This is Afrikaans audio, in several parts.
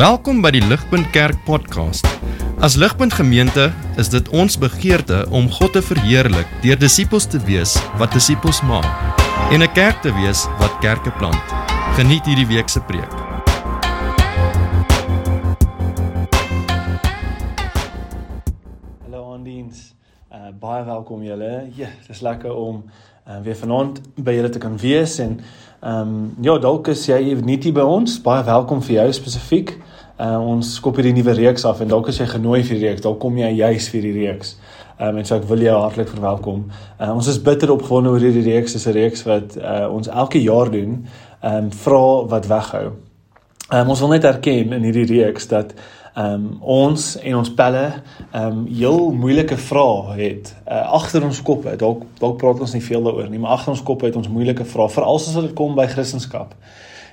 Welkom by die Ligpunt Kerk podcast. As Ligpunt Gemeente is dit ons begeerte om God te verheerlik deur disippels te wees wat disippels maak en 'n kerk te wees wat kerke plant. Geniet hierdie week se preek. Hallo aandiens. Uh baie welkom julle. Ja, dis lekker om uh, weer vanaand by julle te kan wees en Ehm um, ja, dalk is jy hier by ons. Baie welkom vir jou spesifiek. Uh, ons skop hierdie nuwe reeks af en dalk is jy genooi vir die reeks. Dalk kom jy juis vir die reeks. Ehm um, en so ek wil jou hartlik verwelkom. Uh, ons is bitter opgewonde oor hierdie reeks. Dis 'n reeks wat uh, ons elke jaar doen. Ehm um, vra wat weghou. Ehm um, ons wil net erken in hierdie reeks dat ehm um, ons en ons pelle ehm um, heel moeilike vrae het uh, agter ons koppe. Dalk dalk praat ons nie veel daaroor nie, maar agter ons koppe het ons moeilike vrae, veral as dit kom by Christendom.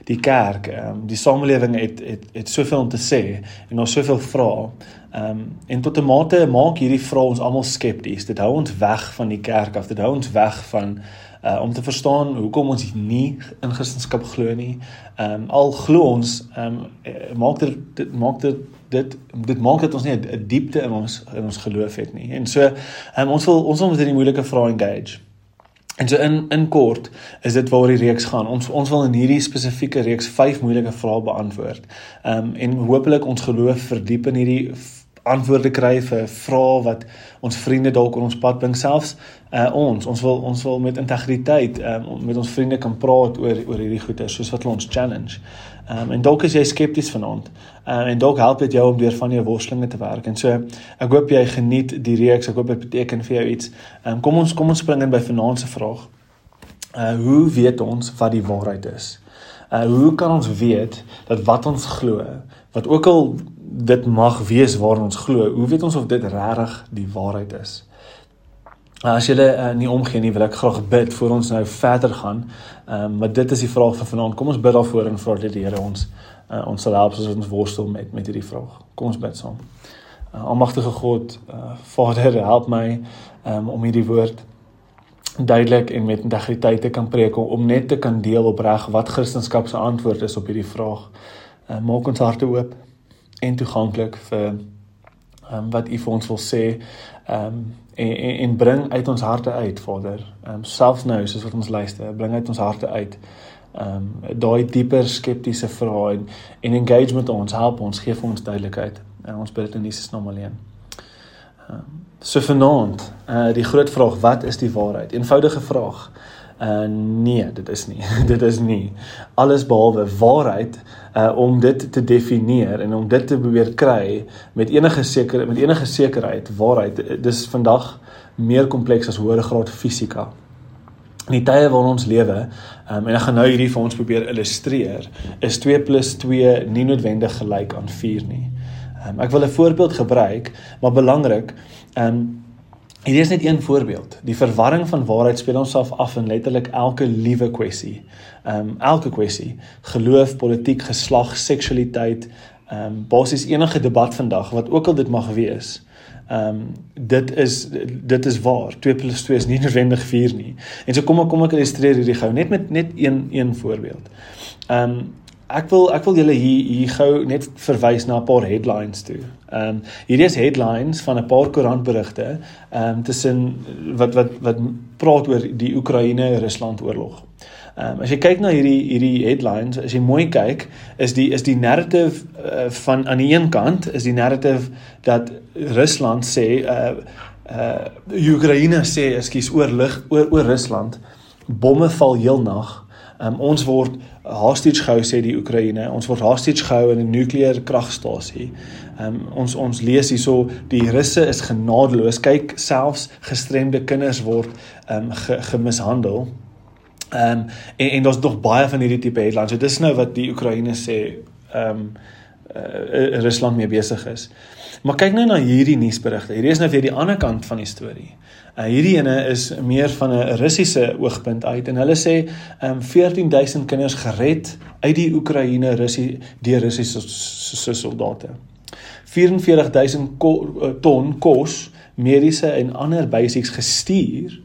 Die kerk, ehm um, die samelewing het het het soveel om te sê en ons soveel vrae. Ehm um, en tot 'n mate maak hierdie vrae ons almal skepties. Dit hou ons weg van die kerk af. Dit hou ons weg van uh om te verstaan hoekom ons nie in Christendom glo nie. Ehm um, al glo ons ehm um, maak dit dit maak dit dit dit maak dat ons nie 'n diepte in ons in ons geloof het nie. En so um, ons wil ons wil met hierdie moeilike vrae engage. En so in in kort is dit waaroor die reeks gaan. Ons ons wil in hierdie spesifieke reeks vyf moeilike vrae beantwoord. Ehm um, en hopelik ons geloof verdiep in hierdie antwoorde kry vir vrae wat ons vriende dalk op ons pad bring selfs uh, ons ons wil ons wil met integriteit um, met ons vriende kan praat oor oor hierdie goeie soos wat hulle ons challenge. Um, en dalk is jy skepties vanaand. Uh, en dalk help dit jou om deur van jou worstelinge te werk. En so ek hoop jy geniet die reeks. Ek hoop dit beteken vir jou iets. Um, kom ons kom ons spring in by vanaand se vraag. Uh hoe weet ons wat die waarheid is? Uh hoe kan ons weet dat wat ons glo, wat ook al dit mag wees waar ons glo, hoe weet ons of dit regtig die waarheid is? Uh, as jy uh, nie omgee nie, wil ek graag bid voor ons nou verder gaan. Ehm um, maar dit is die vraag vir vanaand. Kom ons bid daarvoor en vra dat die Here ons uh, ons sal help as ons worstel met met hierdie vraag. Kom ons bid saam. Uh, Almagtige God, uh, Vader, help my um, om hierdie woord duidelik en met integriteit te kan preek om net te kan deel opreg wat Christendom se antwoord is op hierdie vraag. Uh, maak ons harte oop en toeganklik vir um, wat U vir ons wil sê. Ehm um, en, en en bring uit ons harte uit Vader. Ehm um, selfs nou soos wat ons luister, bring uit ons harte uit. Ehm um, daai dieper skeptiese vrae en, en engagement ons help ons gee vir ons duidelikheid. En ons bid dit in Jesus naam alleen. Ehm um, so vanaand, uh, die groot vraag, wat is die waarheid? Eenvoudige vraag. Uh nee, dit is nie. dit is nie alles behalwe waarheid uh om dit te definieer en om dit te probeer kry met enige seker met enige sekerheid waarheid. Dis vandag meer kompleks as hoë graad fisika. In die tye waarin ons lewe, um, en ek gaan nou hierdie vir ons probeer illustreer, is 2 + 2 nie noodwendig gelyk aan 4 nie. Um, ek wil 'n voorbeeld gebruik, maar belangrik, um, Hier is net een voorbeeld. Die verwarring van waarheid speel ons af af in letterlik elke liewe kwessie. Ehm um, elke kwessie, geloof, politiek, geslag, seksualiteit, ehm um, basies enige debat vandag wat ook al dit mag wees. Ehm um, dit is dit is waar. 2 + 2 is nie noodwendig 4 nie. En so kom ek kom ek illustreer hierdie gou net met net een een voorbeeld. Ehm um, Ek wil ek wil julle hier hier gou net verwys na 'n paar headlines toe. Ehm um, hierdie is headlines van 'n paar koerantberigte ehm um, tussen wat wat wat praat oor die Oekraïne-Rusland oorlog. Ehm um, as jy kyk na hierdie hierdie headlines, as jy mooi kyk, is die is die narrative uh, van aan die een kant is die narrative dat Rusland sê uh uh Oekraïne sê ekskuus oor lig oor oor Rusland bomme val heel nag. Ehm um, ons word hostage gehou sê die Oekraïne. Ons word hostage gehou in 'n nukleêre kragstasie. Ehm um, ons ons lees hierso die Russe is genadeloos. Kyk selfs gestremde kinders word ehm um, ge, gemishandel. Ehm um, en en daar's nog baie van hierdie tipe headlines. So dis nou wat die Oekraïne sê ehm um, uh, Rusland mee besig is. Maar kyk nou na hierdie nuusberigte. Hierdie is nou weer die ander kant van die storie. Uh, hierdie ene is meer van 'n Russiese oogpunt uit en hulle sê um, 14000 kinders gered uit die Oekraïne Russie deur Russiese soldate. 44000 ko, uh, ton kos, mediese en ander basics gestuur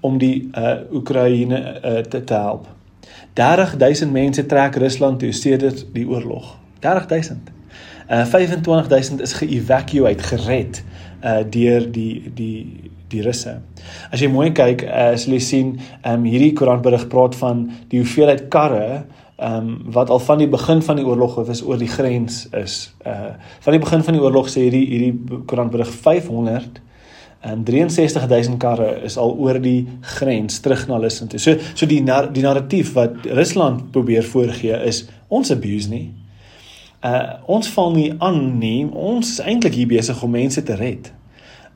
om die uh, Oekraïne uh, te, te help. 30000 mense trek Rusland toe sedert die oorlog. 30000 Uh 25000 is ge-evacuate, gered uh deur die die die Russe. As jy mooi kyk, uh, sal jy sien, ehm um, hierdie koerantberig praat van die hoeveelheid karre ehm um, wat al van die begin van die oorlog of is oor die grens is. Uh van die begin van die oorlog sê hierdie hierdie koerantberig 500 en 63000 karre is al oor die grens terug na Rusland toe. So so die nar die narratief wat Rusland probeer voorgee is ons abuse nie. Uh ons val nie aan nie. Ons is eintlik hier besig om mense te red.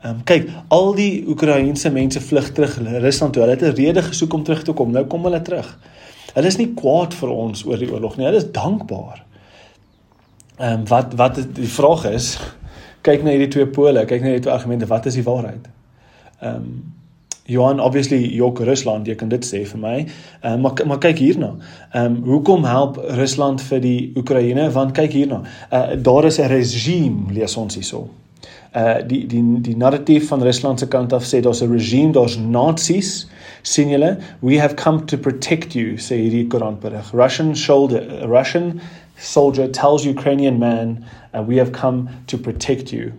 Ehm um, kyk, al die Oekraïense mense vlug terug Rusland toe. Hulle het 'n rede gesoek om terug te kom. Nou kom hulle terug. Hulle is nie kwaad vir ons oor die oorlog nie. Hulle is dankbaar. Ehm um, wat wat die vraag is, kyk na hierdie twee pole, kyk na hierdie twee argumente, wat is die waarheid? Ehm um, Johan obviously jok Rusland, jy kan dit sê vir my. Ehm um, maar maar kyk hierna. Ehm um, hoekom help Rusland vir die Oekraïne? Want kyk hierna. Uh daar is 'n regime, lees ons hierso uh die die die narratief van Rusland se kant af sê daar's 'n regime, daar's Nazis. sien julle, we have come to protect you, sê hierdie Koranberig. Russian shoulder Russian soldier tells Ukrainian man, uh, we have come to protect you.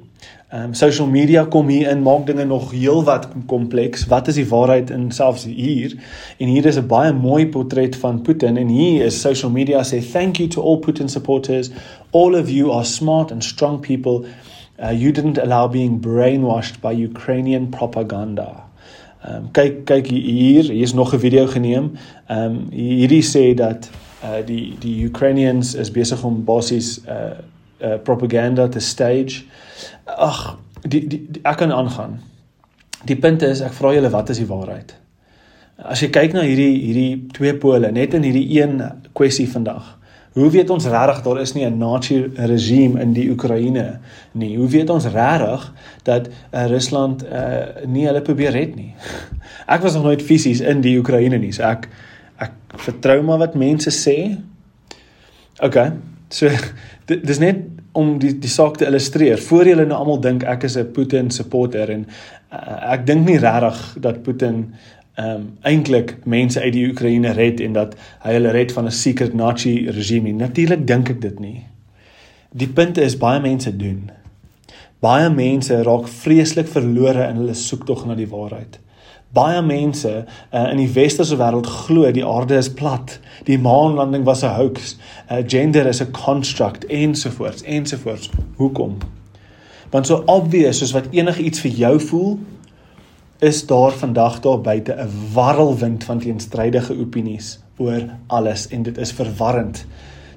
Um social media kom hier in maak dinge nog heelwat kompleks. Wat is die waarheid in selfs hier? En hier is 'n baie mooi portret van Putin en hier is social media sê thank you to all Putin supporters. All of you are smart and strong people. Uh, you didn't allow being brainwashed by Ukrainian propaganda. Ehm um, kyk kyk hier, hier is nog 'n video geneem. Ehm um, hierdie sê dat uh die die Ukrainians is besig om basies uh uh propaganda te stage. Ag, die, die die ek kan aangaan. Die punt is ek vra julle wat is die waarheid? As jy kyk na hierdie hierdie twee pole net in hierdie een kwessie vandag. Hoe weet ons regtig daar is nie 'n nazi regime in die Oekraïne nie? Hoe weet ons regtig dat uh, Rusland uh, nie hulle probeer red nie? Ek was nog nooit fisies in die Oekraïne nie, so ek ek vertrou maar wat mense sê. OK. So dis net om die die saak te illustreer. Voor julle nou almal dink ek is 'n Putin supporter en uh, ek dink nie regtig dat Putin ehm um, eintlik mense uit die Oekraïne red en dat hy hulle red van 'n secret Nazi regime. Natuurlik dink ek dit nie. Die punt is baie mense doen. Baie mense raak vreeslik verlore in hulle soektog na die waarheid. Baie mense uh, in die westerse wêreld glo die aarde is plat, die maanlanding was 'n hoax, uh, gender is 'n construct ensovoorts ensovoorts. Hoekom? Want so obvious soos wat enige iets vir jou voel, is daar vandag daar buite 'n warrelwind van teenstrydige opinies oor alles en dit is verwarrend.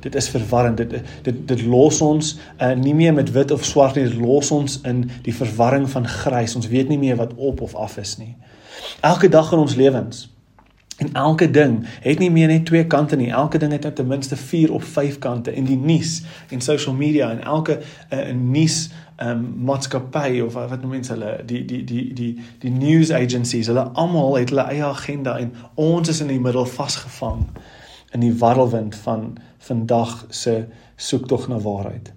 Dit is verwarrend. Dit dit dit los ons uh, nie meer met wit of swart nie, dit los ons in die verwarring van grys. Ons weet nie meer wat op of af is nie. Elke dag in ons lewens en elke ding het nie meer net twee kante nie. Elke ding het ten minste 4 of 5 kante in die nuus en social media en elke uh, nuus ehm um, maatskappy of wat noem mense hulle die die die die die news agencies hulle almal het hulle eie agenda en ons is in die middel vasgevang in die warrelwind van vandag se soektog na waarheid.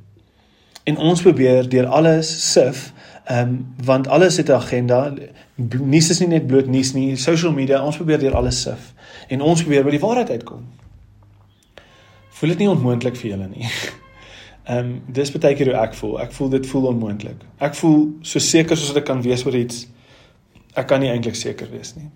En ons probeer deur alles sif ehm um, want alles het 'n agenda. Nuus is nie net bloot nuus nie, social media, ons probeer deur alles sif en ons probeer by die waarheid uitkom. Voel dit nie onmoontlik vir julle nie? Ehm um, dis baie keer hoe ek voel. Ek voel dit voel onmoontlik. Ek voel so seker soos wat ek kan wees oor iets. Ek kan nie eintlik seker wees nie.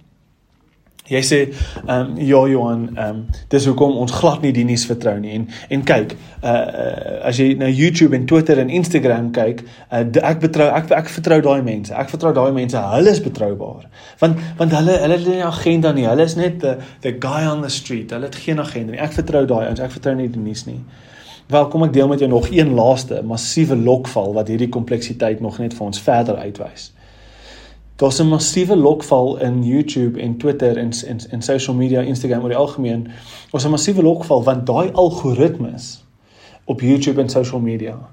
Jy sê ehm um, ja Johan, ehm um, dis hoekom ons glad nie die nuus vertrou nie. En en kyk, uh, uh as jy na YouTube en Twitter en Instagram kyk, uh, ek betrou ek ek vertrou daai mense. Ek vertrou daai mense. Hulle is betroubaar. Want want hulle hulle het nie 'n agenda nie. Hulle is net the the guy on the street. Hulle het geen agenda nie. Ek vertrou daai ouens. Ek vertrou nie die nuus nie. Wel, kom ek deel met jou nog een laaste massiewe lokval wat hierdie kompleksiteit nog net vir ons verder uitwys. Daar's 'n massiewe lokval in YouTube en Twitter en en en social media, Instagram oor die algemeen. Ons 'n massiewe lokval want daai algoritmes op YouTube en social media.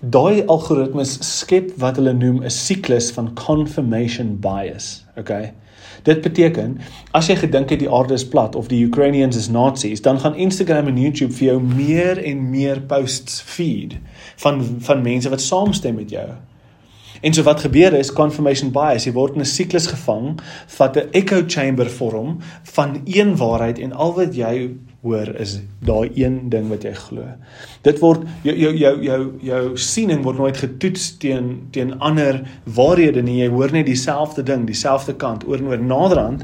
Daai algoritmes skep wat hulle noem 'n siklus van confirmation bias, okay? Dit beteken as jy gedink het die aarde is plat of die Ukrainians is Nazis, dan gaan Instagram en YouTube vir jou meer en meer posts feed van van mense wat saamstem met jou. En so wat gebeur is confirmation bias, jy word in 'n siklus gevang, vat 'n echo chamber vorm van een waarheid en al wat jy hoor is daai een ding wat jy glo. Dit word jou jou jou jou jou siening word nooit getoets teen teen ander waarhede nie. Jy hoor net dieselfde ding, dieselfde kant oor en oor. Naderhand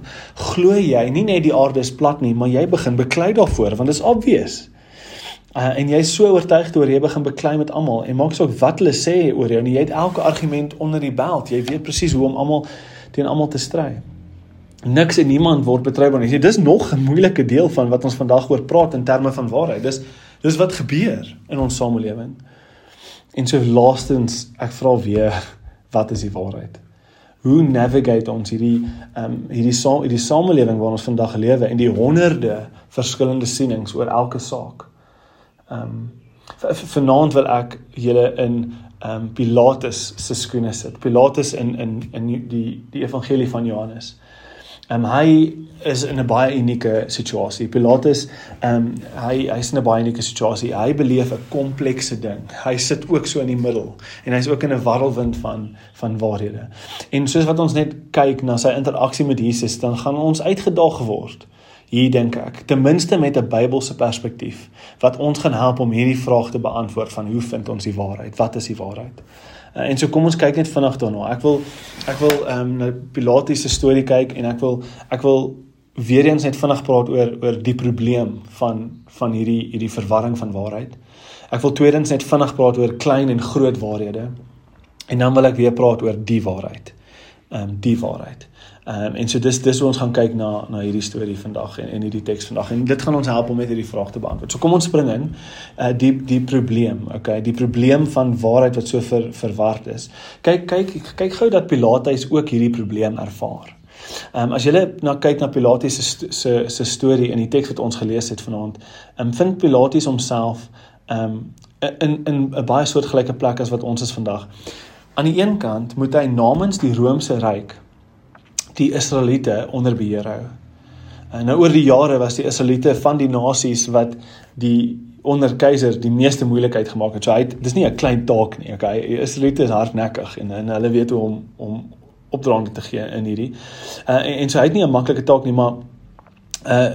glo jy nie net die aarde is plat nie, maar jy begin beklei daarvoor want dit is obvious. Uh, en jy's so oortuig oor jy begin beklei met almal en maak saak wat hulle sê oor jou en jy het elke argument onder die beld. Jy weet presies hoe om almal teen almal te stry niks en niemand word betroubaar nie. Dis nog 'n moeilike deel van wat ons vandag oor praat in terme van waarheid. Dis dis wat gebeur in ons samelewing. En so laastens, ek vra weer, wat is die waarheid? Hoe navigate ons hierdie ehm um, hierdie saam hierdie samelewing waarin ons vandag lewe en die honderde verskillende sienings oor elke saak? Ehm um, vanaand wil ek julle in ehm um, Pilatus se skoene sit. Pilatus in in in die die evangelie van Johannes. Ehm um, hy is in 'n baie unieke situasie. Pilatus ehm um, hy hy's in 'n baie unieke situasie. Hy beleef 'n komplekse ding. Hy sit ook so in die middel en hy's ook in 'n warrelwind van van waarhede. En soos wat ons net kyk na sy interaksie met Jesus, dan gaan ons uitgedaag word. Hier dink ek, ten minste met 'n Bybelse perspektief wat ons gaan help om hierdie vraag te beantwoord van hoe vind ons die waarheid? Wat is die waarheid? Uh, en so kom ons kyk net vinnig daarna. Ek wil ek wil ehm um, na Pilatus se storie kyk en ek wil ek wil weer eens net vinnig praat oor oor die probleem van van hierdie hierdie verwarring van waarheid. Ek wil tweedens net vinnig praat oor klein en groot waarhede. En dan wil ek weer praat oor die waarheid. Ehm um, die waarheid. Ehm um, en so dis dis hoe ons gaan kyk na na hierdie storie vandag en en hierdie teks vandag en dit gaan ons help om met hierdie vraag te beantwoord. So kom ons spring in uh die die probleem, okay, die probleem van waarheid wat so ver, verward is. Kyk kyk kyk gou dat Pilatus ook hierdie probleem ervaar. Ehm um, as jy nou kyk na Pilatus se se se storie in die teks wat ons gelees het vanaand, ehm um, vind Pilatus homself ehm um, in in 'n baie soortgelyke plek as wat ons is vandag. Aan die een kant moet hy namens die Romeinse ryk die Israeliete onder beheer hou. En nou oor die jare was die Israeliete van die nasies wat die onder keiser die meeste moeilikheid gemaak het. So hy het, dis nie 'n klein taak nie, okay? Die Israeliete is hardnekkig en en hulle weet hoe om om opdraande te gee in hierdie. Uh, en, en so hy het nie 'n maklike taak nie, maar uh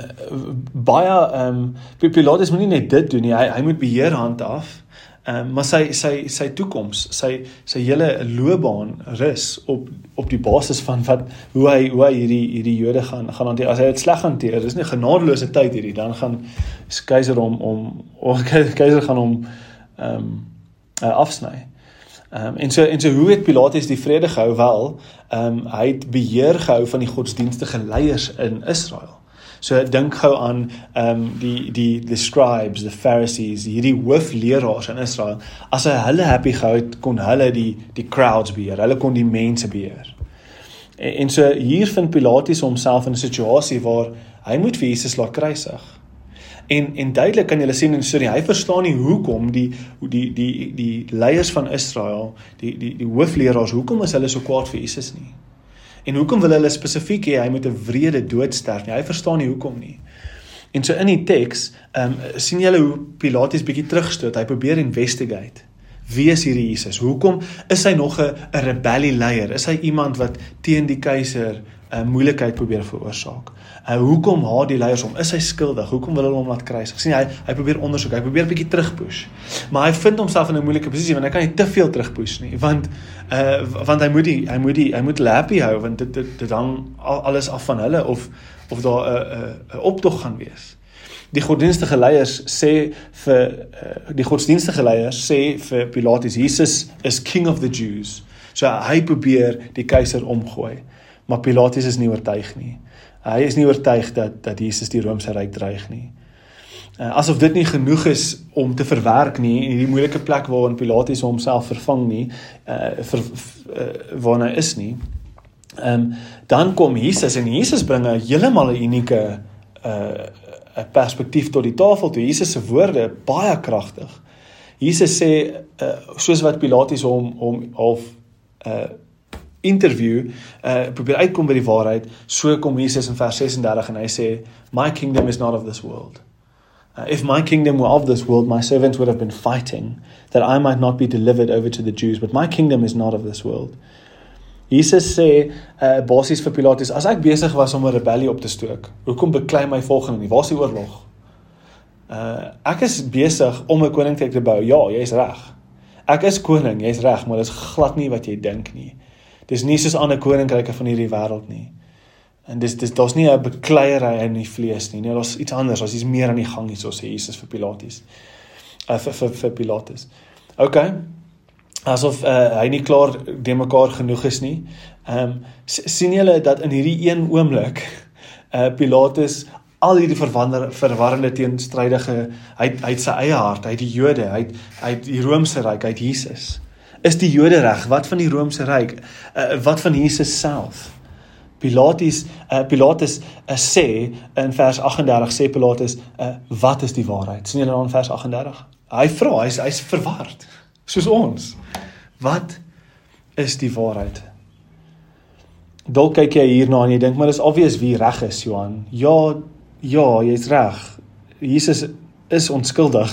baie ehm um, Pilatus moet nie net dit doen nie. Hy hy moet beheer hand af. Ehm um, maar sy sy sy toekoms, sy sy hele loopbaan rus op op die basis van wat hoe hy hoe hy hierdie hierdie Jode gaan gaan hanteer. As hy dit sleg hanteer, dis nie genadeloose tyd hierdie, dan gaan keiser om om of keiser gaan hom ehm um, uh, afsny. Ehm um, en so en so hoe het Pilatus die vrede gehou wel? Ehm um, hy het beheer gehou van die godsdienstige leiers in Israel. So dink gou aan ehm um, die die the scribes, the pharisees, hierdie hoofleeraars in Israel. As hy hulle happy gehou het, kon hulle die die crowds beheer. Hulle kon die mense beheer. En, en so hier vind Pilatus homself in 'n situasie waar hy moet vir Jesus laat kruisig. En en duidelik kan jy sien in storie, hy verstaan nie hoekom die die die die leiers van Israel, die die die hoofleeraars, hoekom is hulle so kwaad vir Jesus nie? En hoekom wil hulle spesifiek hê hy moet 'n wrede dood sterf nie? Hy verstaan nie hoekom nie. En so in die teks, ehm um, sien julle hoe Pilatus bietjie terugstoot. Hy probeer investigate. Wie is hierdie Jesus? Hoekom is hy nog 'n rebellie leier? Is hy iemand wat teen die keiser 'n uh, moeilikheid probeer veroorsaak? Uh, hoekom haat die leiers hom? Is hy skuldig? Hoekom wil hulle hom laat kruisig? sien hy hy probeer ondersoek. Hy probeer bietjie terugpush. Maar hy vind homself in 'n moeilike posisie want hy kan nie te veel terugpush nie, want uh want hy moet die hy moet die hy moet happy hou want dit dit, dit hang alles af van hulle of of daar 'n 'n 'n optog gaan wees. Die godsdienstige leiers sê vir uh, die godsdienstige leiers sê vir Pilatus Jesus is king of the Jews. So hy probeer die keiser omgooi. Maar Pilatus is nie oortuig nie. Hy is nie oortuig dat dat Jesus die Romeinse ryk dreig nie. Uh, asof dit nie genoeg is om te verwerk nie in hierdie moeilike plek waarin Pilatus homself vervang nie, uh vir uh, waar hy is nie. Ehm um, dan kom Jesus en Jesus bring 'n heeltemal 'n unieke uh 'n perspektief tot die tafel toe. Jesus se woorde baie kragtig. Jesus sê uh soos wat Pilatus hom hom half uh interview uh probeer uitkom by die waarheid so kom Jesus in vers 36 en hy sê my kingdom is not of this world uh, if my kingdom were of this world my servants would have been fighting that I might not be delivered over to the Jews but my kingdom is not of this world Jesus sê uh basies vir Pilatus as ek besig was om 'n rebellie op te stook hoekom beklei my volgende nie waar is die oorlog Uh ek is besig om 'n koninkryk te bou. Ja, jy's reg. Ek is koning, jy's reg, maar dis glad nie wat jy dink nie. Dis nie soos ander koninkryke van hierdie wêreld nie. En dis dis daar's nie 'n bekleierery in die vlees nie. Nee, daar's iets anders. Daar's iets meer aan die gang hier, so sê Jesus vir Pilatus. Uh vir vir, vir Pilatus. OK. Asof uh, hy nie klaar de mekaar genoeg is nie. Ehm um, sien julle dat in hierdie een oomblik uh Pilatus al hierdie verwander verwarrende teenstrydige hy hy het sy eie hart, hy het die Jode, hy het hy het die Romeinse ryk, hy het Jesus. Is die Jode reg? Wat van die Romeinse ryk? Uh, wat van Jesus self? Pilatus uh, Pilatus uh, sê in vers 38 sê Pilatus, uh, wat is die waarheid? sien julle dan in vers 38? Hy vra, hy's hy's verward soos ons. Wat is die waarheid? Dalk kyk jy hierna en jy dink maar dis obvious wie reg is, Johan. Ja, ja, jy's reg. Jesus is onskuldig.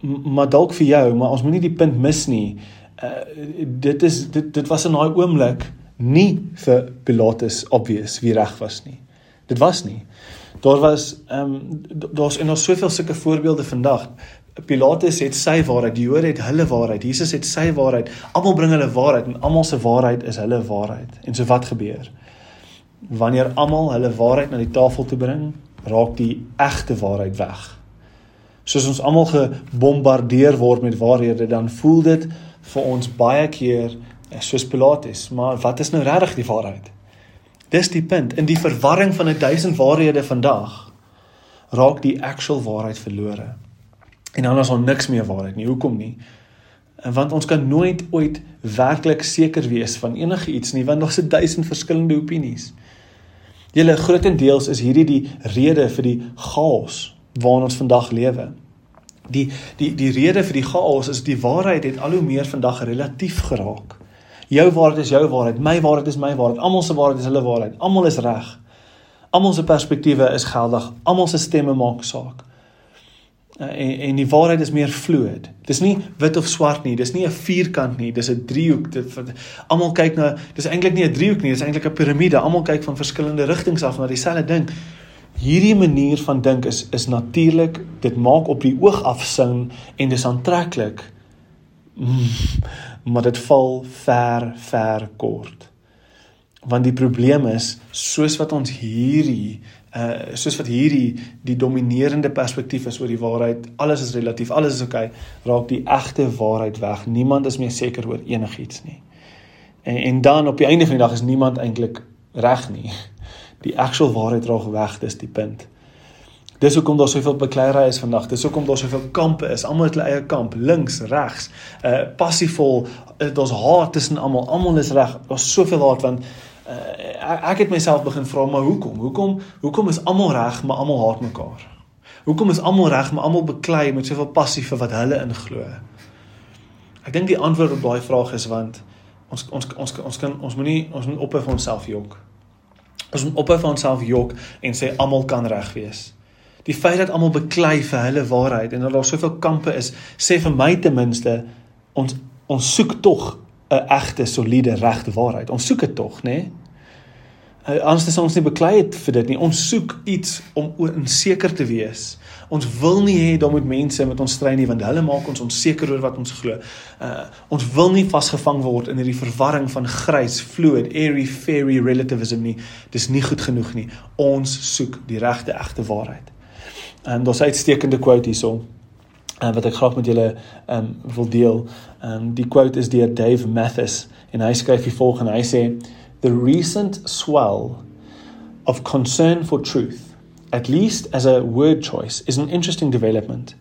Maar dalk vir jou, maar ons moenie die punt mis nie. Uh dit is dit dit was in daai oomblik nie vir Pilatus obvious wie reg was nie. Dit was nie. Daar was ehm um, daar's en daar's soveel sulke voorbeelde vandag. Pilatus het sy waarheid, die Jode het hulle waarheid, Jesus het sy waarheid. Almal bring hulle waarheid en almal se waarheid is hulle waarheid. En so wat gebeur? wanneer almal hulle waarheid na die tafel toe bring, raak die egte waarheid weg. Soos ons almal gebombardeer word met waarhede, dan voel dit vir ons baie keer eh, soos Pilatus, maar wat is nou regtig die waarheid? Dis die punt. In die verwarring van 'n duisend waarhede vandag raak die actual waarheid verlore. En dan is daar niks meer waarheid nie. Hoekom nie? Want ons kan nooit ooit werklik seker wees van enige iets nie, want daar's 'n duisend verskillende opinies. Julle grootendeels is hierdie die rede vir die chaos waarin ons vandag lewe. Die die die rede vir die chaos is die waarheid het al hoe meer vandag relatief geraak. Jou waarheid is jou waarheid, my waarheid is my waarheid, almal se waarheid is hulle waarheid. Almal is reg. Almal se perspektiewe is geldig. Almal se stemme maak saak. Uh, en en die waarheid is meer fluid. Dis nie wit of swart nie, dis nie 'n vierkant nie, dis 'n driehoek. Almal kyk na dis eintlik nie 'n driehoek nie, dis eintlik 'n piramide. Almal kyk van verskillende rigtings af na dieselfde ding. Hierdie manier van dink is is natuurlik. Dit maak op die oog af sin en dis aantreklik. Mm, maar dit val ver ver kort. Want die probleem is soos wat ons hierdie uh soos wat hierdie die dominerende perspektief is oor die waarheid, alles is relatief, alles is oukei, okay, raak die egte waarheid weg. Niemand is meer seker oor enigiets nie. En en dan op die einde van die dag is niemand eintlik reg nie. Die actual waarheid raak weg, dis die punt. Dis hoekom daar soveel bekleierery is vandag. Dis hoekom daar soveel kampe is. Almal het hulle eie kamp, links, regs, uh passievol. Uh, daar's haat tussen almal. Almal is reg. Daar's soveel haat want uh, ek het myself begin vra maar hoekom? Hoekom hoekom is almal reg maar almal haat mekaar? Hoekom is almal reg maar almal beklei met soveel passie vir wat hulle inglo? Ek dink die antwoord op daai vraag is want ons ons ons ons kan ons moenie ons moet vir onsself jok. Ons moet ophou vir onsself jok en sê almal kan reg wees. Die feit dat almal beklei vir hulle waarheid en dat daar soveel kampe is, sê vir my ten minste ons ons soek tog 'n egte soliede regte waarheid. Ons soek dit tog, nê? Nee? Anders is ons nie beklei het vir dit nie. Ons soek iets om onseker te wees. Ons wil nie hê daar moet mense met ons stry nie want hulle maak ons onseker oor wat ons glo. Uh ons wil nie vasgevang word in hierdie verwarring van grys, fluid, airy fairy relativism nie. Dis nie goed genoeg nie. Ons soek die regte egte waarheid. En daar's 'n uitstekende quote hierso uh, wat ek graag met julle um wil deel. Um die quote is deur Dave Mathis en hy skryf die volgende. Hy sê the recent swell of concern for truth, at least as a word choice, is an interesting development.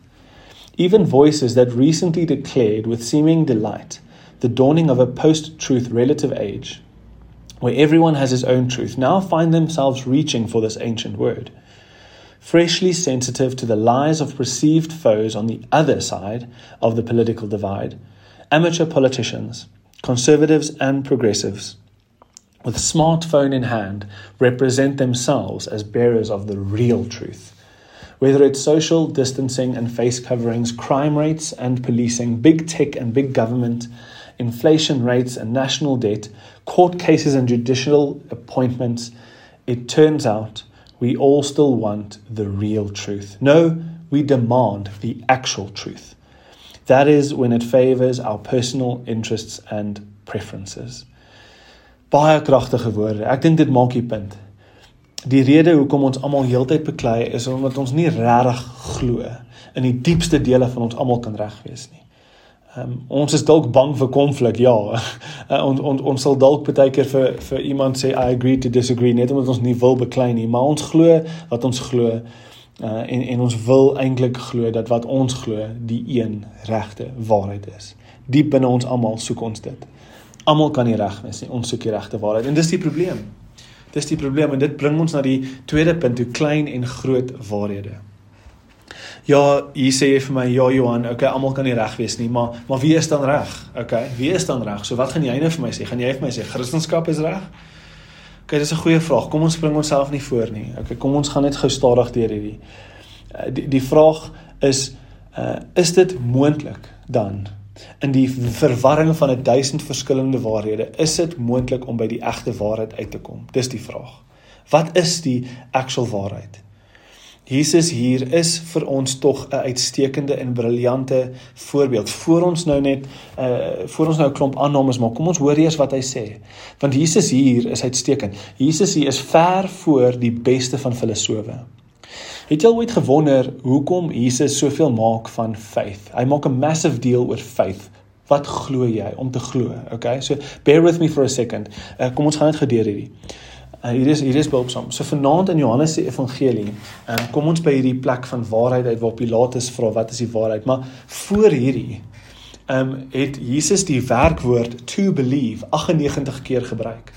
Even voices that recently declared with seeming delight the dawning of a post truth relative age, where everyone has his own truth, now find themselves reaching for this ancient word. Freshly sensitive to the lies of perceived foes on the other side of the political divide, amateur politicians, conservatives and progressives, with smartphone in hand, represent themselves as bearers of the real truth. Whether it's social distancing and face coverings, crime rates and policing, big tech and big government, inflation rates and national debt, court cases and judicial appointments, it turns out we all still want the real truth. No, we demand the actual truth. That is when it favors our personal interests and preferences. Baie kragtige woorde. Ek dink dit maak die punt. Die rede hoekom ons almal heeltyd beklei is omdat ons nie regtig glo in die diepste dele van ons almal kan reg wees nie. Um, ons is dalk bang vir konflik, ja. Uh, ons ons ons sal dalk baie keer vir vir iemand sê I agree to disagree net omdat ons nie wil beklei nie, maar ons glo wat ons glo. Uh, en en ons wil eintlik glo dat wat ons glo die een regte waarheid is. Diep binne ons almal soek ons dit. Almal kan nie reg wees nie. Ons soek die regte waarheid en dis die probleem. Dis die probleem en dit bring ons na die tweede punt, hoe klein en groot waarhede. Ja, hier sê jy vir my, ja Johan, okay, almal kan nie reg wees nie, maar maar wie is dan reg? Okay, wie is dan reg? So wat gaan jy nou vir my sê? Gaan jy vir my sê Christendom is reg? Okay, dis 'n goeie vraag. Kom ons bring onsself nie voor nie. Okay, kom ons gaan net gou stadig deur hierdie. Uh, die die vraag is uh is dit moontlik dan in die verwarring van 'n duisend verskillende waarhede, is dit moontlik om by die egte waarheid uit te kom? Dis die vraag. Wat is die actual waarheid? Jesus hier is vir ons tog 'n uitstekende en briljante voorbeeld. Voor ons nou net uh voor ons nou 'n klomp aannames maak. Kom ons hoor eers wat hy sê. Want Jesus hier is uitstekend. Jesus hier is ver voor die beste van filosowe. Het jy al ooit gewonder hoekom Jesus soveel maak van faith? Hy maak 'n massive deal oor faith. Wat glo jy om te glo? Okay? So bear with me for a second. Uh, kom ons gaan net gedeur hierdie. Uh, hier is hier is behulpsaam. So vanaand in Johannes se evangelie, um, kom ons by hierdie plek van waarheid uit waar Pilatus vra wat is die waarheid? Maar voor hierdie ehm um, het Jesus die werkwoord to believe 98 keer gebruik.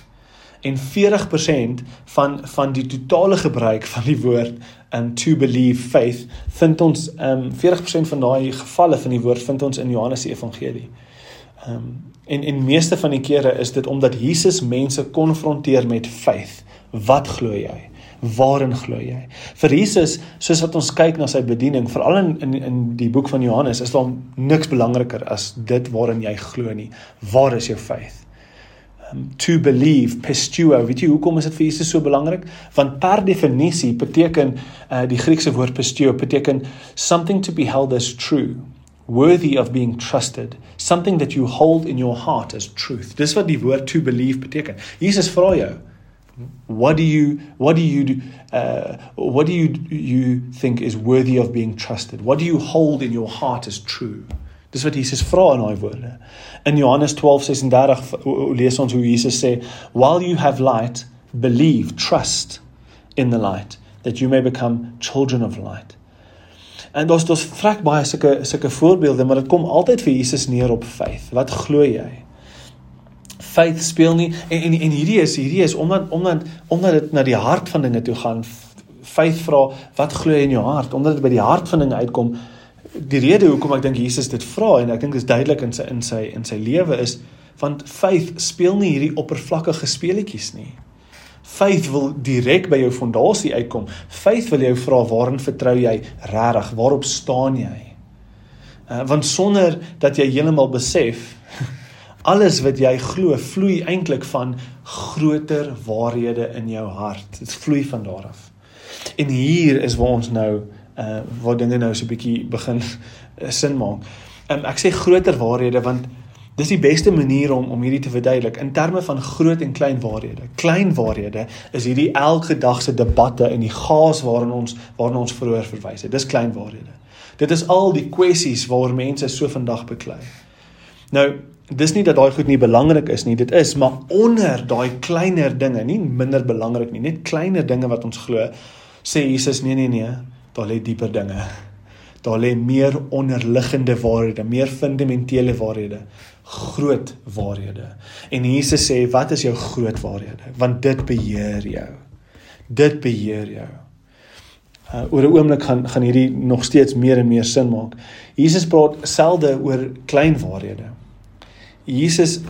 En 40% van van die totale gebruik van die woord um to believe faith vind ons um 40% van daai gevalle van die woord vind ons in Johannes se evangelie. Um En en meeste van die kere is dit omdat Jesus mense konfronteer met faith. Wat glo jy? Waarin glo jy? Vir Jesus, soos wat ons kyk na sy bediening, veral in in in die boek van Johannes, is daar niks belangriker as dit waarin jy glo nie. Waar is jou faith? Um, to believe, pistuo. Weet jy hoekom is dit vir Jesus so belangrik? Want per definisie beteken uh, die Griekse woord pistuo beteken something to be held as true worthy of being trusted, something that you hold in your heart as truth. Dis wat die woord to believe beteken. Jesus vra jou, what do you what do you uh what do you you think is worthy of being trusted? What do you hold in your heart as true? Dis wat Jesus vra in daai woorde. In Johannes 12:36 lees ons hoe Jesus sê, "While you have light, believe, trust in the light, that you may become children of light." En daar's daar's vrek baie sulke sulke voorbeelde, maar dit kom altyd vir Jesus neer op faith. Wat glo jy? Faith speel nie en en, en hierdie is hierdie is omdat omdat omdat dit na die hart van dinge toe gaan. Faith vra, wat glo jy in jou hart? Omdat dit by die hart van dinge uitkom. Die rede hoekom ek dink Jesus dit vra en ek dink dit is duidelik in sy in sy in sy lewe is want faith speel nie hierdie oppervlakkige speletjies nie. Faith wil direk by jou fondasie uitkom. Faith wil jou vra waarin vertrou jy regtig? Waarop staan jy? Uh, want sonder dat jy heeltemal besef alles wat jy glo vloei eintlik van groter waarhede in jou hart. Dit vloei van daar af. En hier is waar ons nou uh waar dinge nou so 'n bietjie begin uh, sin maak. Um, ek sê groter waarhede want Dis die beste manier om om hierdie te verduidelik in terme van groot en klein waarhede. Klein waarhede is hierdie elke dag se debatte en die gaas waarin ons waarna ons vroeër verwys het. Dis klein waarhede. Dit is al die kwessies waaroor mense so vandag beklei. Nou, dis nie dat daai goed nie belangrik is nie, dit is, maar onder daai kleiner dinge, nie minder belangrik nie, net kleiner dinge wat ons glo, sê Jesus nee nee nee, daar lê dieper dinge. Daar lê meer onderliggende waarhede, meer fundamentele waarhede groot waarhede. En Jesus sê, wat is jou groot waarhede? Want dit beheer jou. Dit beheer jou. Uh, oor 'n oomblik gaan gaan hierdie nog steeds meer en meer sin maak. Jesus praat selde oor klein waarhede. Jesus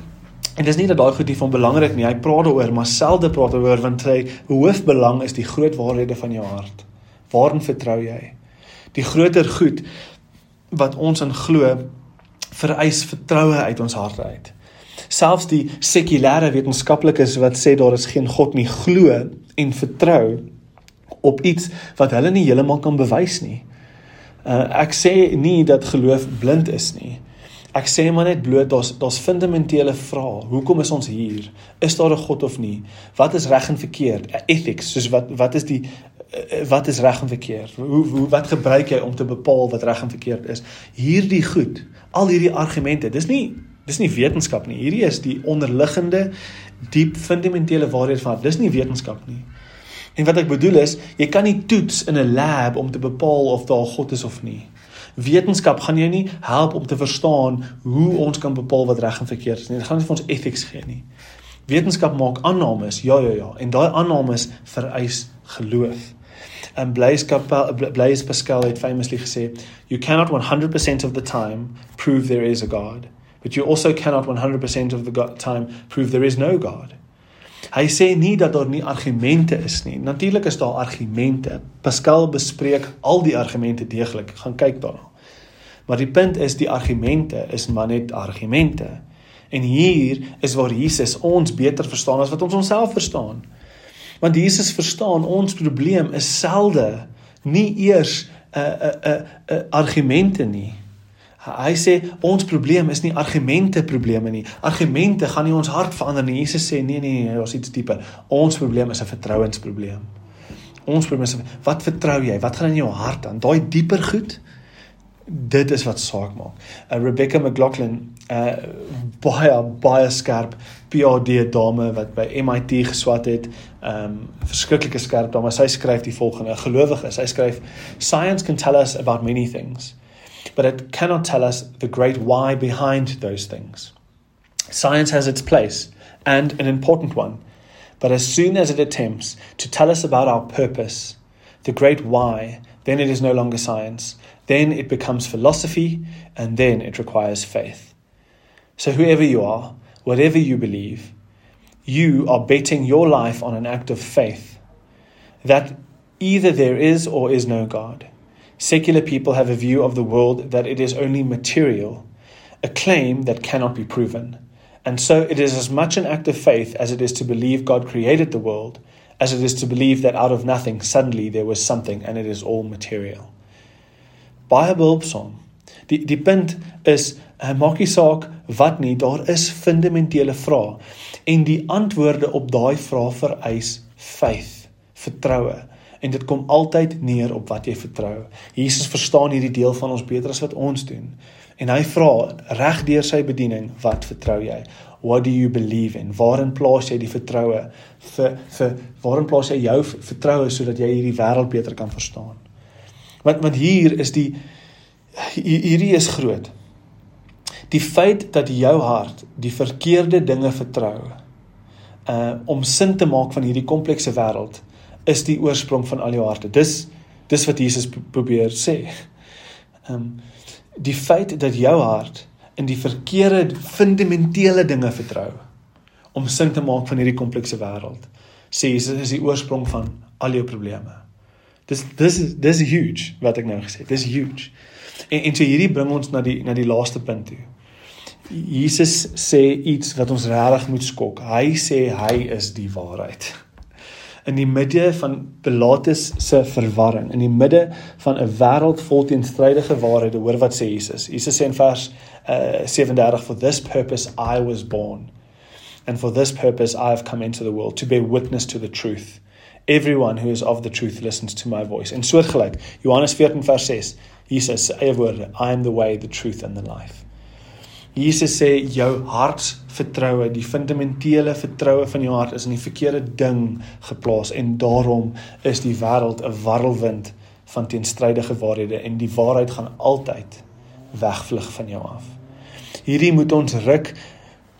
en dis nie dat daai goed nie van belangrik nie. Hy praat daaroor, maar selde praat oor want sy hoofbelang is die groot waarhede van jou hart. Waarin vertrou jy? Die groter goed wat ons in glo vereis vertroue uit ons harte uit. Selfs die sekulêre wetenskaplikes wat sê daar is geen God nie, glo en vertrou op iets wat hulle nie heeltemal kan bewys nie. Uh, ek sê nie dat geloof blind is nie. Ek sê maar net bloot daar's daar's fundamentele vrae. Hoekom is ons hier? Is daar 'n God of nie? Wat is reg en verkeerd? Ethics, soos wat wat is die eh, wat is reg en verkeerd? Hoe hoe wat gebruik jy om te bepaal wat reg en verkeerd is? Hierdie goed, al hierdie argumente, dis nie dis nie wetenskap nie. Hierdie is die onderliggende diep fundamentele waarheid van. Dis nie wetenskap nie. En wat ek bedoel is, jy kan nie toets in 'n lab om te bepaal of daar God is of nie. Wetenskap gaan jou nie help om te verstaan hoe ons kan bepaal wat reg en verkeerd is nie. Dit gaan nie vir ons ethics gee nie. Wetenskap maak aannames, ja ja ja, en daai aannames vereis geloof. En Blaise Blaise Pascal het famously gesê, you cannot 100% of the time prove there is a God, but you also cannot 100% of the time prove there is no God. Hy sê nie dat daar nie argumente is nie. Natuurlik is daar argumente. Pascal bespreek al die argumente deeglik. Gaan kyk daarna. Maar die punt is die argumente is maar net argumente. En hier is waar Jesus ons beter verstaan as wat ons onsself verstaan. Want Jesus verstaan ons probleem is selde nie eers 'n uh, 'n uh, 'n uh, 'n uh, argumente nie. Hy sê ons probleem is nie argumente probleme nie. Argumente gaan nie ons hart verander nie. Jesus sê nee nee nee, daar's iets dieper. Ons probleem is 'n vertrouensprobleem. Ons probleem is wat vertrou jy? Wat gaan in jou hart aan? Daai dieper goed. Dit is wat saak maak. Uh, Rebecca McLaughlin, 'n uh, baie baie skerp PhD dame wat by MIT geswat het, 'n um, verskriklike skerp dame. Sy skryf die volgende: Gelowig is. Sy skryf: Science can tell us about many things but it cannot tell us the great why behind those things. Science has its place, and an important one, but as soon as it attempts to tell us about our purpose, the great why, then it is no longer science. Then it becomes philosophy, and then it requires faith. So, whoever you are, whatever you believe, you are betting your life on an act of faith that either there is or is no God. Secular people have a view of the world that it is only material, a claim that cannot be proven. And so it is as much an act of faith as it is to believe God created the world, as it is to believe that out of nothing suddenly there was something and it is all material. Baie behulpsaam. Die die punt is, uh, maak nie saak wat nie, daar is fundamentele vrae en die antwoorde op daai vrae vereis faith, vertroue en dit kom altyd neer op wat jy vertrou. Jesus verstaan hierdie deel van ons beter as wat ons doen. En hy vra reg deur sy bediening, wat vertrou jy? What do you believe in? Waarin plaas jy die vertroue vir vir waarin plaas jy jou vertroue sodat jy hierdie wêreld beter kan verstaan? Want want hier is die hierdie is groot. Die feit dat jou hart die verkeerde dinge vertrou uh om sin te maak van hierdie komplekse wêreld is die oorsprong van al jou harte. Dis dis wat Jesus probeer sê. Ehm um, die feit dat jou hart in die verkeerde fundamentele dinge vertrou om sin te maak van hierdie komplekse wêreld. Sê Jesus is die oorsprong van al jou probleme. Dis dis dis huge wat ek nou gesê het. Dis huge. En en so hierdie bring ons na die na die laaste punt toe. Jesus sê iets wat ons regtig moet skok. Hy sê hy is die waarheid in die midde van Pilatus se verwarring, in die midde van 'n wêreld vol teenstrydige waarhede, hoor wat sê Jesus. Jesus sê in vers uh, 37 for this purpose I was born and for this purpose I have come into the world to bear witness to the truth. Everyone who is of the truth listens to my voice. En soortgelyk, Johannes 14 vers 6, Jesus se eie woorde, I am the way, the truth and the life. Jesus sê jou hartsvertroue, die fundamentele vertroue van jou hart is in die verkeerde ding geplaas en daarom is die wêreld 'n warrelwind van teenstrydige waarhede en die waarheid gaan altyd wegvlug van jou af. Hierdie moet ons ruk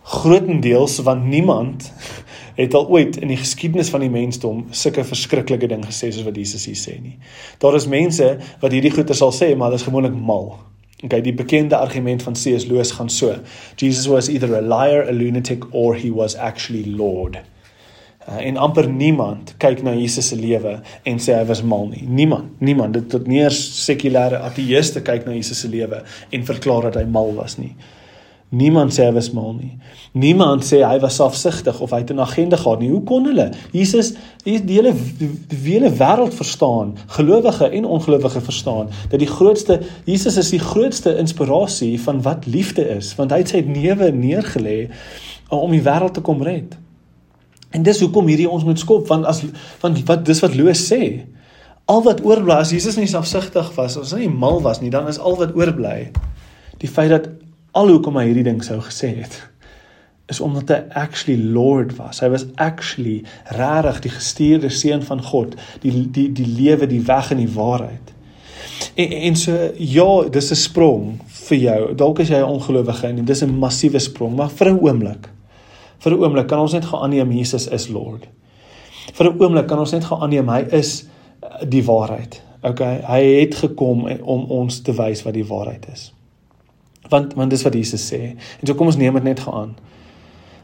grootendeels want niemand het al ooit in die geskiedenis van die mensdom sulke verskriklike ding gesê soos wat Jesus hier sê nie. Daar is mense wat hierdie goeie sal sê, maar hulle is gewoonlik mal. Okay, die bekende argument van C.S. Lewis gaan so: Jesus was either a liar, a lunatic or he was actually Lord. Uh, en amper niemand kyk na Jesus se lewe en sê hy was mal nie. Niemand, niemand, dit tot neer sekulêre ateëste kyk na Jesus se lewe en verklaar dat hy mal was nie. Niemand sê hy was mal nie. Niemand sê hy was selfsugtig of hy het 'n agenda gehad nie. Hoe kon hulle? Jesus, die hele die hele wêreld verstaan, gelowige en ongelowige verstaan dat die grootste Jesus is die grootste inspirasie van wat liefde is, want hy het sy neuwe neergelê om die wêreld te kom red. En dis hoekom hierdie ons moet skop want as want wat dis wat Loos sê. Al wat oorbly as Jesus nie selfsugtig was, as hy mal was nie, dan is al wat oorbly die feit dat al hoekom hy hierdie ding sou gesê het is omdat hy actually lord was. Hy was actually regtig die gestuurde seun van God, die die die lewe, die weg en die waarheid. En, en so ja, dis 'n sprong vir jou. Dalk is jy 'n ongelowige en dis 'n massiewe sprong, maar vir 'n oomblik. Vir 'n oomblik kan ons net geaanneem Jesus is Lord. Vir 'n oomblik kan ons net geaanneem hy is die waarheid. Okay, hy het gekom om ons te wys wat die waarheid is want want dis wat Jesus sê. En so kom ons neem dit net geaan.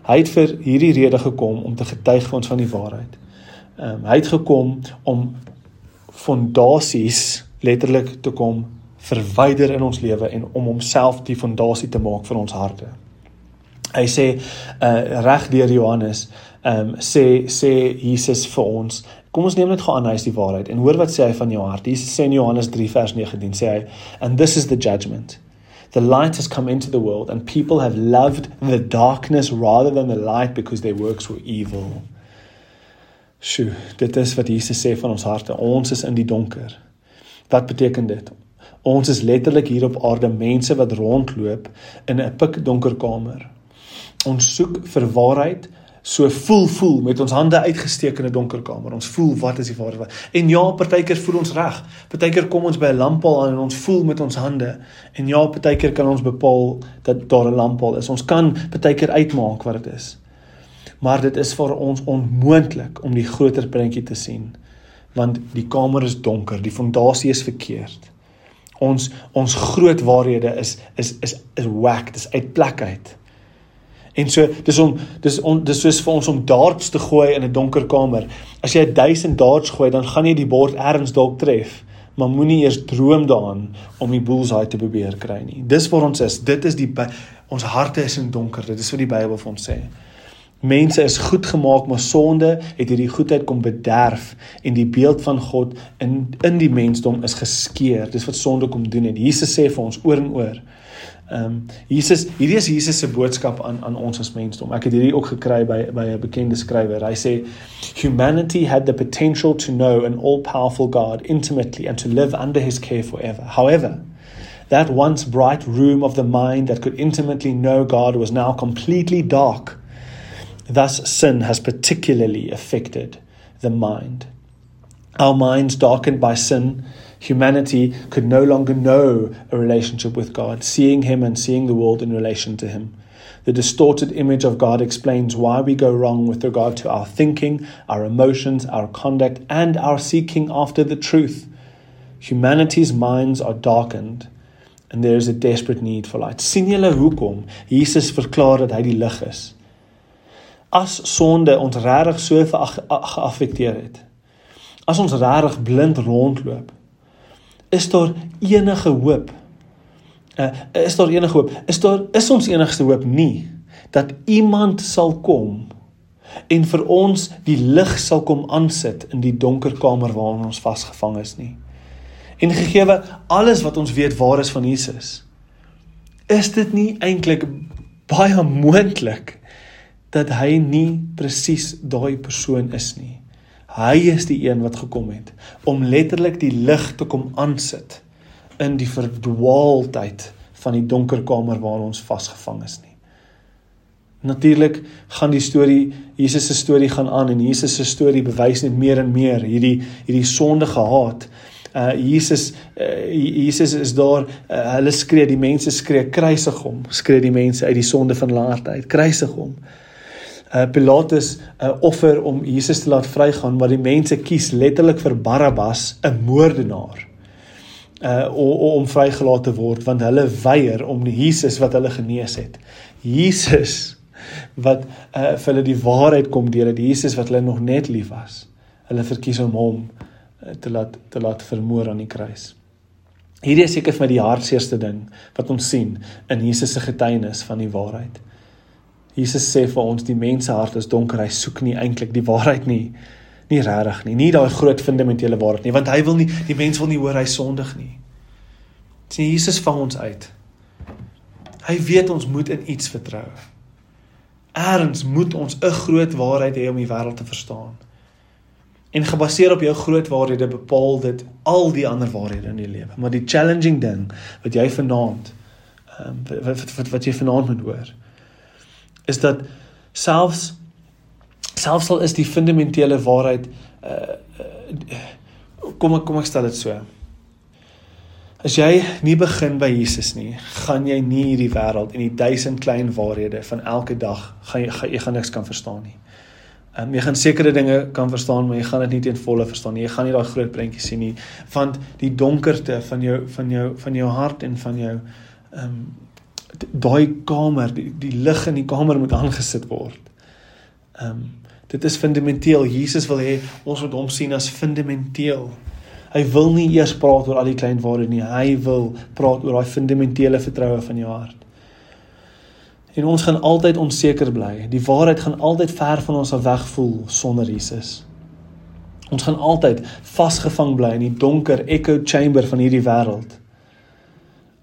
Hy het vir hierdie rede gekom om te getuig vir ons van die waarheid. Ehm um, hy het gekom om fondasies letterlik te kom verwyder in ons lewe en om homself die fondasie te maak vir ons harte. Hy sê uh reg deur Johannes ehm um, sê sê Jesus vir ons Kom ons neem net gou aan hy is die waarheid en hoor wat sê hy van jou hart. Jesus sê in Johannes 3 vers 19 sê hy and this is the judgment The light has come into the world, and people have loved the darkness rather than the light because their works were evil. Sjoe, dit is wat Jesus sê van ons harte. Ons is in die donker. Wat beteken dit? Ons is letterlik hier op aarde mense wat rondloop in 'n pikdonker kamer. Ons soek vir waarheid, so voel voel met ons hande uitgesteek in 'n donker kamer. Ons voel wat is die waarheid? En ja, partykeer voel ons reg. Partykeer kom ons by 'n lamppaal aan en ons voel met ons hande. En ja, partykeer kan ons bepaal dat daar 'n lamppaal is. Ons kan partykeer uitmaak wat dit is. Maar dit is vir ons onmoontlik om die groter prentjie te sien want die kamer is donker, die fondasie is verkeerd. Ons ons groot waarhede is is is is whack, dis uit plek uit. En so dis om dis on, dis soos vir ons om darts te gooi in 'n donker kamer. As jy 1000 darts gooi, dan gaan jy die bord ergens dalk tref, maar moenie eers droom daaraan om die bullseye te probeer kry nie. Dis waar ons is. Dit is die ons harte is in donker. Dit is wat die Bybel vir ons sê. Mense is goed gemaak, maar sonde het hierdie goedheid kom bederf en die beeld van God in in die mensdom is geskeur. Dis wat sonde kom doen en Jesus sê vir ons oor en oor Ehm um, Jesus, hierdie is Jesus se boodskap aan aan ons as mensdom. Ek het hierdie ook gekry by by 'n bekende skrywer. Hy sê humanity had the potential to know an all-powerful God intimately and to live under his care forever. However, that once bright room of the mind that could intimately know God was now completely dark. Thus sin has particularly affected the mind. Our minds darkened by sin humanity could no longer know a relationship with God, seeing Him and seeing the world in relation to Him. The distorted image of God explains why we go wrong with regard to our thinking, our emotions, our conduct, and our seeking after the truth. Humanity's minds are darkened and there is a desperate need for light. sien julle hoekom Jesus verklaar dat hy die lig is? As sonde ons regtig so geaffekteer het. As ons regtig blind rondloop, is daar enige hoop? Uh, is daar enige hoop? Is daar is ons enigste hoop nie dat iemand sal kom en vir ons die lig sal kom aansit in die donker kamer waarin ons vasgevang is nie. En gegee alles wat ons weet waar is van Jesus. Is dit nie eintlik baie moontlik dat hy nie presies daai persoon is nie? Hy is die een wat gekom het om letterlik die lig te kom aansit in die verdwaaldheid van die donker kamer waar ons vasgevang is nie. Natuurlik gaan die storie Jesus se storie gaan aan en Jesus se storie bewys net meer en meer hierdie hierdie sondige haat. Uh Jesus uh, Jesus is daar uh, hulle skree die mense skree kruisig hom skree die mense uit die sonde van hulle hart uit kruisig hom uh, Pilatus 'n uh, offer om Jesus te laat vrygaan, maar die mense kies letterlik vir Barabbas, 'n moordenaar. Uh om, om vrygelaat te word want hulle weier om Jesus wat hulle genees het. Jesus wat uh vir hulle die waarheid kom deur dit Jesus wat hulle nog net lief was. Hulle verkies om hom uh, te laat te laat vermoor aan die kruis. Hierdie is seker vir my die hartseerste ding wat ons sien in Jesus se getuienis van die waarheid. Jesus sê vir ons die mense hart is donker, hy soek nie eintlik die waarheid nie. Nie regtig nie, nie daai groot fundamentele waarheid nie, want hy wil nie die mens wil nie hoor hy sondig nie. Sien Jesus vang ons uit. Hy weet ons moet in iets vertrou. Eerens moet ons 'n groot waarheid hê om die wêreld te verstaan. En gebaseer op jou groot waarhede bepaal dit al die ander waarhede in die lewe. Maar die challenging ding wat jy vanaand ehm um, wat wat wat jy vanaand moet hoor is dat selfs selfs al is die fundamentele waarheid uh, uh kom ek kom ek stel dit so. As jy nie begin by Jesus nie, gaan jy nie hierdie wêreld en die duisend klein waarhede van elke dag gaan jy gaan, jy gaan niks kan verstaan nie. Um, jy gaan sekere dinge kan verstaan, maar jy gaan dit nie ten volle verstaan nie. Jy gaan nie daai groot prentjie sien nie, want die donkerte van jou van jou van jou hart en van jou ehm um, daai kamer, die, die lig in die kamer moet aangesit word. Ehm um, dit is fundamenteel. Jesus wil hê ons moet hom sien as fundamenteel. Hy wil nie eers praat oor al die klein waarhede nie. Hy wil praat oor daai fundamentele vertroue van jou hart. En ons gaan altyd onseker bly. Die waarheid gaan altyd ver van ons af weg voel sonder Jesus. Ons gaan altyd vasgevang bly in die donker echo chamber van hierdie wêreld.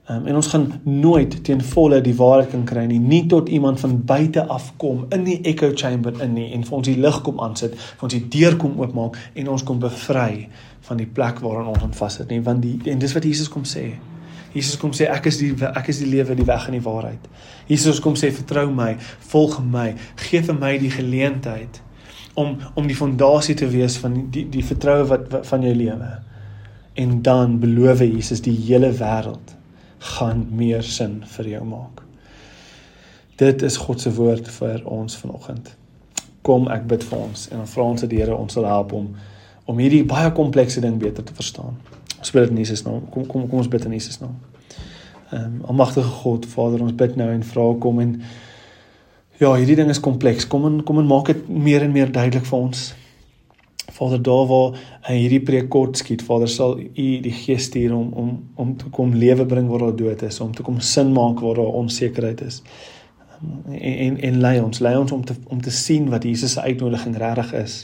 Um, en ons gaan nooit teen volle die waarheid kan kry nie, nie tot iemand van buite af kom in die echo chamber in nie en vir ons die lig kom aansit, vir ons die deur kom oopmaak en ons kom bevry van die plek waarin ons vassit nie, want die en dis wat Jesus kom sê. Jesus kom sê ek is die ek is die lewe, die weg en die waarheid. Jesus kom sê vertrou my, volg my, gee vir my die geleentheid om om die fondasie te wees van die die vertroue wat, wat van jou lewe. En dan beloof Jesus die hele wêreld gaan meer sin vir jou maak. Dit is God se woord vir ons vanoggend. Kom ek bid vir ons en dan vra ons dat die Here ons sal help om om hierdie baie komplekse ding beter te verstaan. Ons bid in Jesus naam. Kom kom kom ons bid in Jesus naam. Ehm um, almagtige God, Vader, ons bid nou en vra kom en ja, hierdie ding is kompleks. Kom en kom en maak dit meer en meer duidelik vir ons. Vader, daar waar hy hierdie preek kort skiet, Vader, sal U die Gees stuur om om om te kom lewe bring waar daar dood is, om te kom sin maak waar daar onsekerheid is. En en, en lei ons, lei ons om te om te sien wat Jesus se uitnodiging regtig is.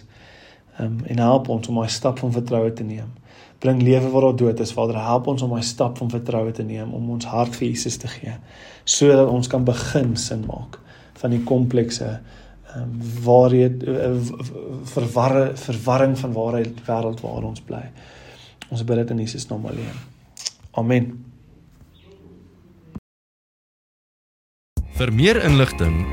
Um, en help ons om daai stap van vertroue te neem bring lewe waar daar dood is. Vader, help ons om daai stap van vertroue te neem om ons hart vir Jesus te gee, sodat ons kan begin sin maak van die komplekse ehm um, waar jy uh, verwarre verwarring van waarheid wêreld waar ons bly. Ons bid dit in Jesus naam alleen. Amen. Vir meer inligting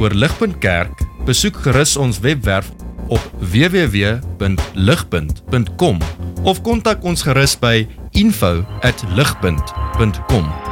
oor Ligpunt Kerk, besoek gerus ons webwerf op www.ligpunt.com of kontak ons gerus by info@ligpunt.com